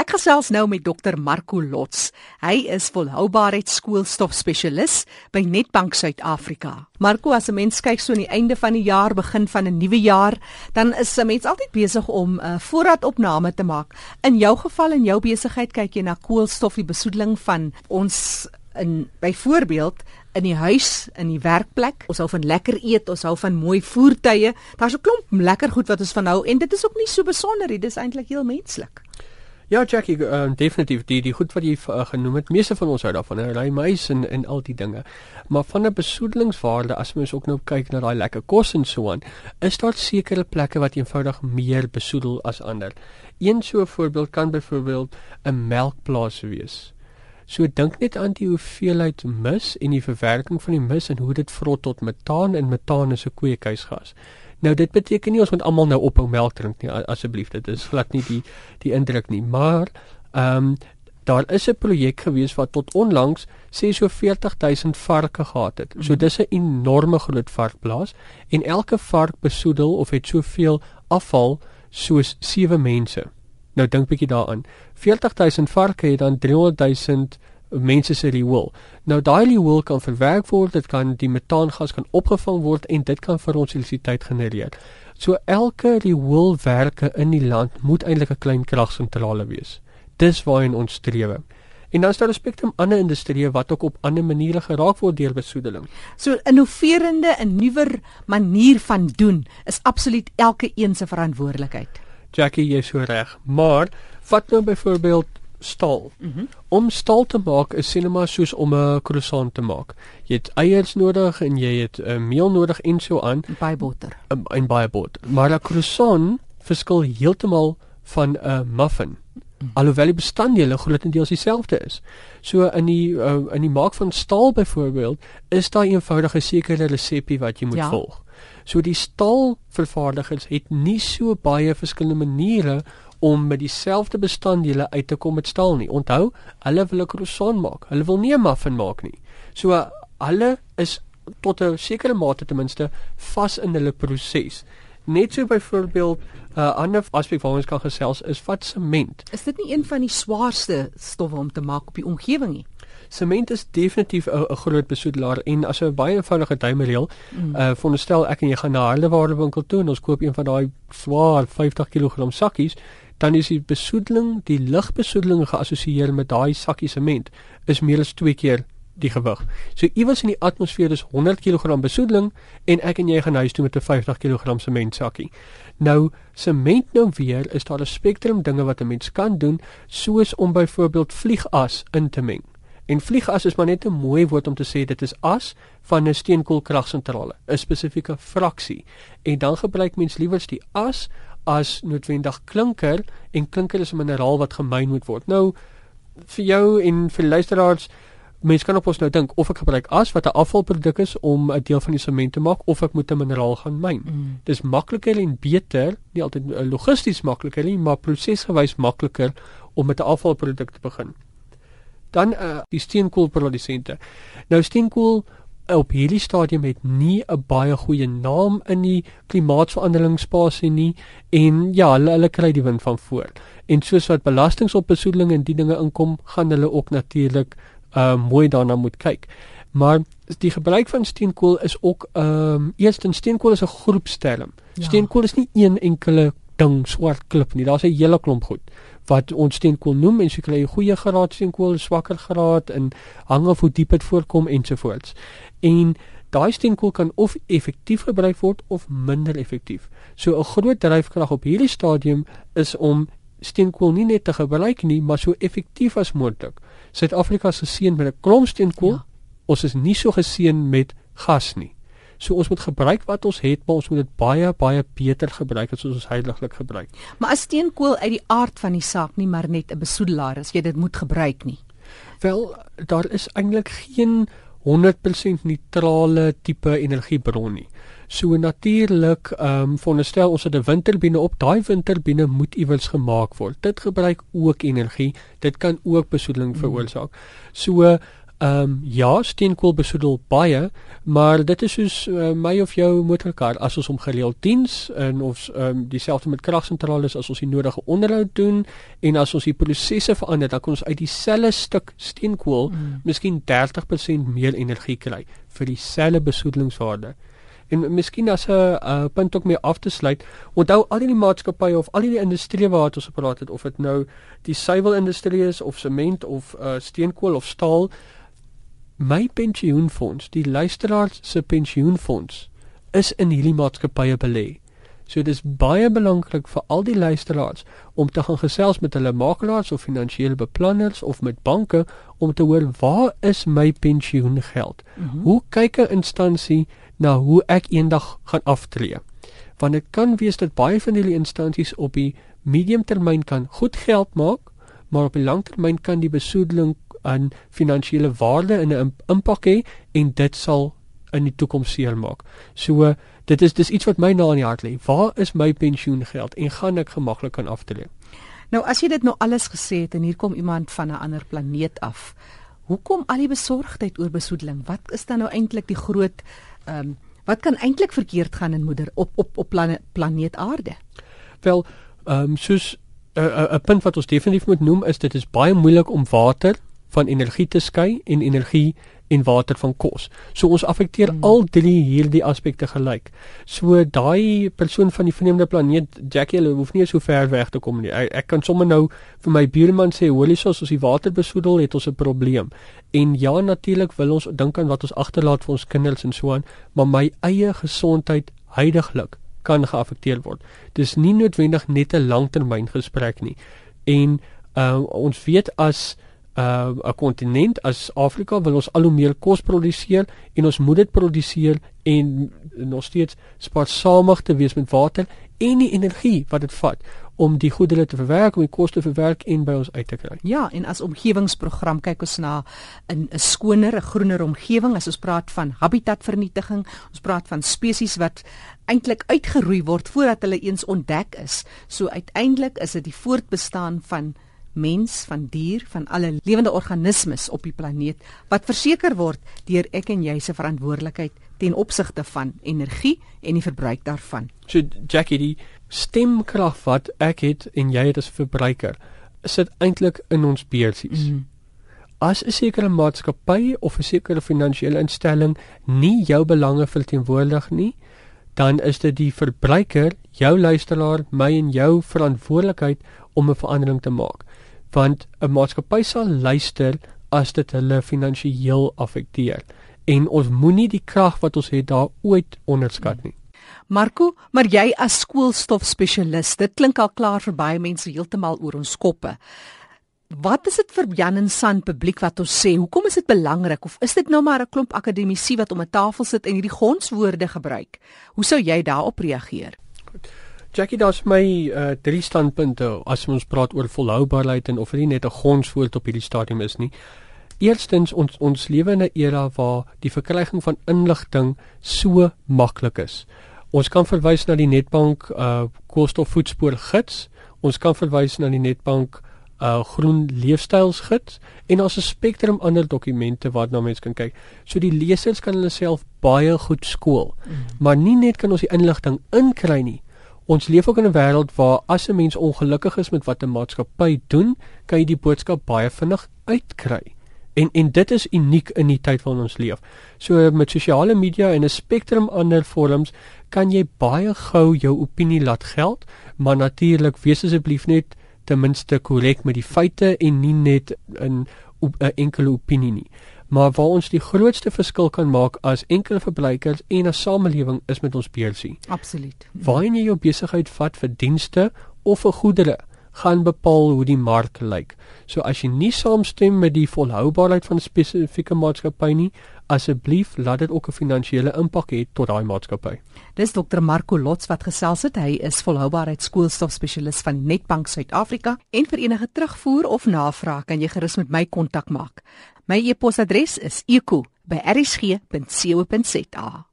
Ek gesels nou met Dr Marco Lots. Hy is volhoubaarheidskoolstofspesialis by Netbank Suid-Afrika. Marco, as 'n mens kyk so aan die einde van die jaar, begin van 'n nuwe jaar, dan is 'n mens altyd besig om 'n uh, voorraadopname te maak. In jou geval in jou besigheid kyk jy na koolstofie besoedeling van ons in byvoorbeeld in die huis, in die werkplek. Ons hou van lekker eet, ons hou van mooi voertuie. Daar's 'n klomp lekker goed wat ons van hou en dit is ook nie so besonder nie, dis eintlik heel menslik. Ja, Jackie, uh, definitief die die goed wat jy uh, genoem het, meeste van ons hou daarvan, ry mais en en al die dinge. Maar van 'n besoedelingswaarde, as mens ook nou kyk na daai lekker kos en so aan, is daar sekere plekke wat eenvoudig meer besoedel as ander. Een so 'n voorbeeld kan byvoorbeeld 'n melkplaas wees. So dink net aan die hoeveelheid mis en die verwerking van die mis en hoe dit vrot tot metaan en metaan is 'n kweekhuisgas. Nou dit beteken nie ons moet almal nou ophou melk drink nie asseblief dit is glad nie die die indruk nie maar ehm um, daar is 'n projek gewees wat tot onlangs sê so 40000 varke gehad het. So dis 'n enorme groot varkplaas en elke vark besoedel of het soveel afval soos sewe mense. Nou dink bietjie daaraan. 40000 varke het dan 300000 mense se riool. Nou daai riool kan verwerk word, dit kan die metaangas kan opgevang word en dit kan vir ons elektrisiteit genereer. So elke rioolwerke in die land moet eintlik 'n klein kragsentrale wees. Dis waarheen ons streef. En dan is daar 'n spektrum ander industrieë wat ook op ander maniere geraak word deur besoedeling. So innoverende en nuwer manier van doen is absoluut elke een se verantwoordelikheid. Jackie, jy's so reg. Maar vat nou byvoorbeeld stal. Mm -hmm. Om stal te maak is sinema soos om 'n croissant te maak. Jy het eiers nodig en jy het 'n uh, meel nodig en so aan. Baie botter. En, en baie botter. Maar 'n croissant verskil heeltemal van 'n muffin. Mm. Alhoewel die bestanddele grootendeels dieselfde is. So in die uh, in die maak van staal byvoorbeeld is daar eenvoudige sekere resepie wat jy moet ja. volg. So die staalvervaardigers het nie so baie verskillende maniere om met dieselfde bestanddele uit te kom met staal nie. Onthou, hulle wil 'n croissant maak. Hulle wil nie 'n muffin maak nie. So hulle is tot 'n sekere mate ten minste vas in hulle proses. Net so byvoorbeeld 'n uh, ander aspek waarop ons kan gesels is vat sement. Is dit nie een van die swaarste stowwe om te maak op die omgewing nie? Sement is definitief 'n groot besoedelaar en as 'n baie eenvoudige duimereel, mm. uh veronderstel ek en jy gaan na 'n hardewaardewinkel toe en ons koop een van daai swaar 50 kg sakkies, dan is die besoedeling, die ligbesoedeling geassosieer met daai sakkie sement is meer as 2 keer die gewig. So iewers in die atmosfeer is 100 kg besoedeling en ek en jy gaan huis toe met 'n 50 kg sement sakkie. Nou sement nou weer is daar 'n spektrum dinge wat 'n mens kan doen soos om byvoorbeeld vliegas in te meng. En vliegas is maar net 'n mooi woord om te sê dit is as van 'n steenkoolkragsentrale, 'n spesifieke fraksie. En dan gebruik mens liewers die as as noodwendig klinker en klinker is 'n mineraal wat gemyn moet word. Nou vir jou en vir luisteraars Mens kan op ons nou dink of ek gebruik as wat 'n afvalproduk is om 'n deel van die sement te maak of ek moet 'n mineraal gaan myn. Mm. Dis makliker en beter, nie altyd eh, logisties makliker nie, maar prosesgewys makliker om met 'n afvalproduk te begin. Dan uh, die steenkoolprodusente. Nou steenkool op hierdie stadium het nie 'n baie goeie naam in die klimaatsveranderingspasie nie en ja, hulle hulle kry die wind van voor. En soos wat belastings op besoedeling en die dinge inkom, gaan hulle ook natuurlik uh mooi daarna moet kyk. Maar die gebruik van steenkool is ook ehm um, eerstens steenkool is 'n groepsterm. Ja. Steenkool is nie een enkele ding swart klip nie. Daar's 'n hele klomp goed wat ons steenkool noem en so kry jy goeie graad steenkool, swakker graad en hang af hoe diep dit voorkom ensovoorts. En daai steenkool kan of effektief gebruik word of minder effektief. So 'n groot dryfkrag op hierdie stadium is om steenkool nie net te gebruik nie, maar so effektief as moontlik. Suid-Afrika is geseën met 'n klomp steenkool. Ja. Ons is nie so geseën met gas nie. So ons moet gebruik wat ons het, maar ons moet dit baie baie beter gebruik as ons heiliglik gebruik. Maar as steenkool uit die aard van die saak nie maar net 'n besoedelaar is, jy dit moet gebruik nie. Wel, daar is eintlik geen 100% neutrale tipe energiebron nie. So natuurlik, ehm um, veronderstel ons het 'n windturbine op, daai windturbine moet iewers gemaak word. Dit gebruik ook energie. Dit kan ook besoedeling veroorsaak. So Ehm um, ja, steenkool besoedel baie, maar dit is soos uh, my of jou motorkar as ons hom gereeld diens en of ehm um, dieselfde met kragsentrale as ons die nodige onderhoud doen en as ons die prosesse verander, dan kan ons uit dieselfde stuk steenkool mm. miskien 30% meer energie kry vir dieselfde besoedelingswaarde. En miskien as 'n uh, punt ook mee af te sluit, onthou al die maatskappye of al die industrie waar ons gepraat het of dit nou die suiwelindustrie is of sement of uh, steenkool of staal, my pensioenfonds, die luisteraars se pensioenfonds is in hierdie maatskappye belê. So dit is baie belangrik vir al die luisteraars om te gaan gesels met hulle makelaars of finansiële beplanners of met banke om te hoor waar is my pensioengeld? Mm -hmm. Hoe kyk 'n instansie na hoe ek eendag gaan aftree? Want dit kan wees dat baie van hierdie instansies op die medium termyn kan goed geld maak, maar op die lang termyn kan die besoedeling aan finansiële waarde in 'n impak hê en dit sal in die toekoms seer maak. So dit is dis iets wat my na in die hart lê. Waar is my pensioengeld en gaan ek gemaklik kan aftree? Nou as jy dit nou alles gesê het en hier kom iemand van 'n ander planeet af. Hoekom al die besorgdheid oor besoedeling? Wat is dan nou eintlik die groot ehm um, wat kan eintlik verkeerd gaan in moeder op op op plane, planeet Aarde? Wel, ehm um, soos 'n uh, 'n uh, punt wat ons definitief moet noem is dit is baie moeilik om water van energie te skei en energie en water van kos. So ons affekteer hmm. al drie hierdie aspekte gelyk. So daai persoon van die vreemde planeet Jackie, hulle hoef nie so ver weg te kom nie. Ek, ek kan sommer nou vir my buurman sê, "Holy sos, as die water besoedel het ons 'n probleem." En ja, natuurlik wil ons dink aan wat ons agterlaat vir ons kinders en so aan, maar my eie gesondheid heidaglik kan geaffekteer word. Dis nie noodwendig net 'n langtermyngesprek nie. En uh, ons weet as uh 'n kontinent as Afrika wil ons al hoe meer kos produseer en ons moet dit produseer en nog steeds spaarsamig te wees met water en die energie wat dit vat om die goedere te verwerk om die kos te verwerk en by ons uit te kry. Ja, en as omgewingsprogram kyk ons na 'n 'n skoner, 'n groener omgewing as ons praat van habitatvernietiging, ons praat van spesies wat eintlik uitgeroei word voordat hulle eens ontdek is. So uiteindelik is dit die voortbestaan van mens, van dier, van alle lewende organismes op die planeet wat verseker word deur ek en jy se verantwoordelikheid ten opsigte van energie en die verbruik daarvan. So Jackie, die stemkrag wat ek het en jy het as verbruiker, sit eintlik in ons beursies. Mm. As 'n sekere maatskappy of 'n sekere finansiële instelling nie jou belange verteenwoordig nie, dan is dit die verbruiker, jou luisteraar, my en jou verantwoordelikheid om 'n verandering te maak want 'n maatskappy sal luister as dit hulle finansiëel affekteer en ons moenie die krag wat ons het daar ooit onderskat nie. Marco, maar jy as skoolstofspesialis, dit klink al klaar vir baie mense heeltemal oor ons koppe. Wat is dit vir Jan en San publiek wat ons sê? Hoekom is dit belangrik of is dit nou maar 'n klomp akademici wat om 'n tafel sit en hierdie gonswoorde gebruik? Hoe sou jy daarop reageer? Goed. Jackie, daar's my uh, drie standpunte as ons praat oor volhoubaarheid en of dit net 'n gonswoord op hierdie stadium is nie. Eerstens ons ons lewe in 'n era waar die verkryging van inligting so maklik is. Ons kan verwys na die Netbank uh koolstofvoetspoor gids. Ons kan verwys na die Netbank uh groen leefstylsgids en ons 'n spektrum ander dokumente waarna mense kan kyk. So die lesers kan hulle self baie goed skool. Mm. Maar nie net kan ons die inligting inkry nie, Ons leef ook in 'n wêreld waar as 'n mens ongelukkig is met wat 'n maatskappy doen, kan jy die boodskap baie vinnig uitkry. En en dit is uniek in die tyd waarin ons leef. So met sosiale media en 'n spektrum ander vorms kan jy baie gou jou opinie laat geld, maar natuurlik wees asseblief net ten minste korrek met die feite en nie net in 'n enkele opinie nie maar waar ons die grootste verskil kan maak as enkele verbruikers en as samelewing is met ons beursie. Absoluut. Waar jy jou besigheid vat vir dienste of vir goedere gaan bepaal hoe die mark lyk. So as jy nie saamstem met die volhoubaarheid van 'n spesifieke maatskappy nie, asseblief laat dit ook 'n finansiële impak hê tot daai maatskappy. Dis Dr Marco Lots wat gesels het. Hy is volhoubaarheidskoolstofspesialis van Netbank Suid-Afrika en vir enige terugvoer of navraag kan jy gerus met my kontak maak. My e-posadres is eku@rsg.co.za.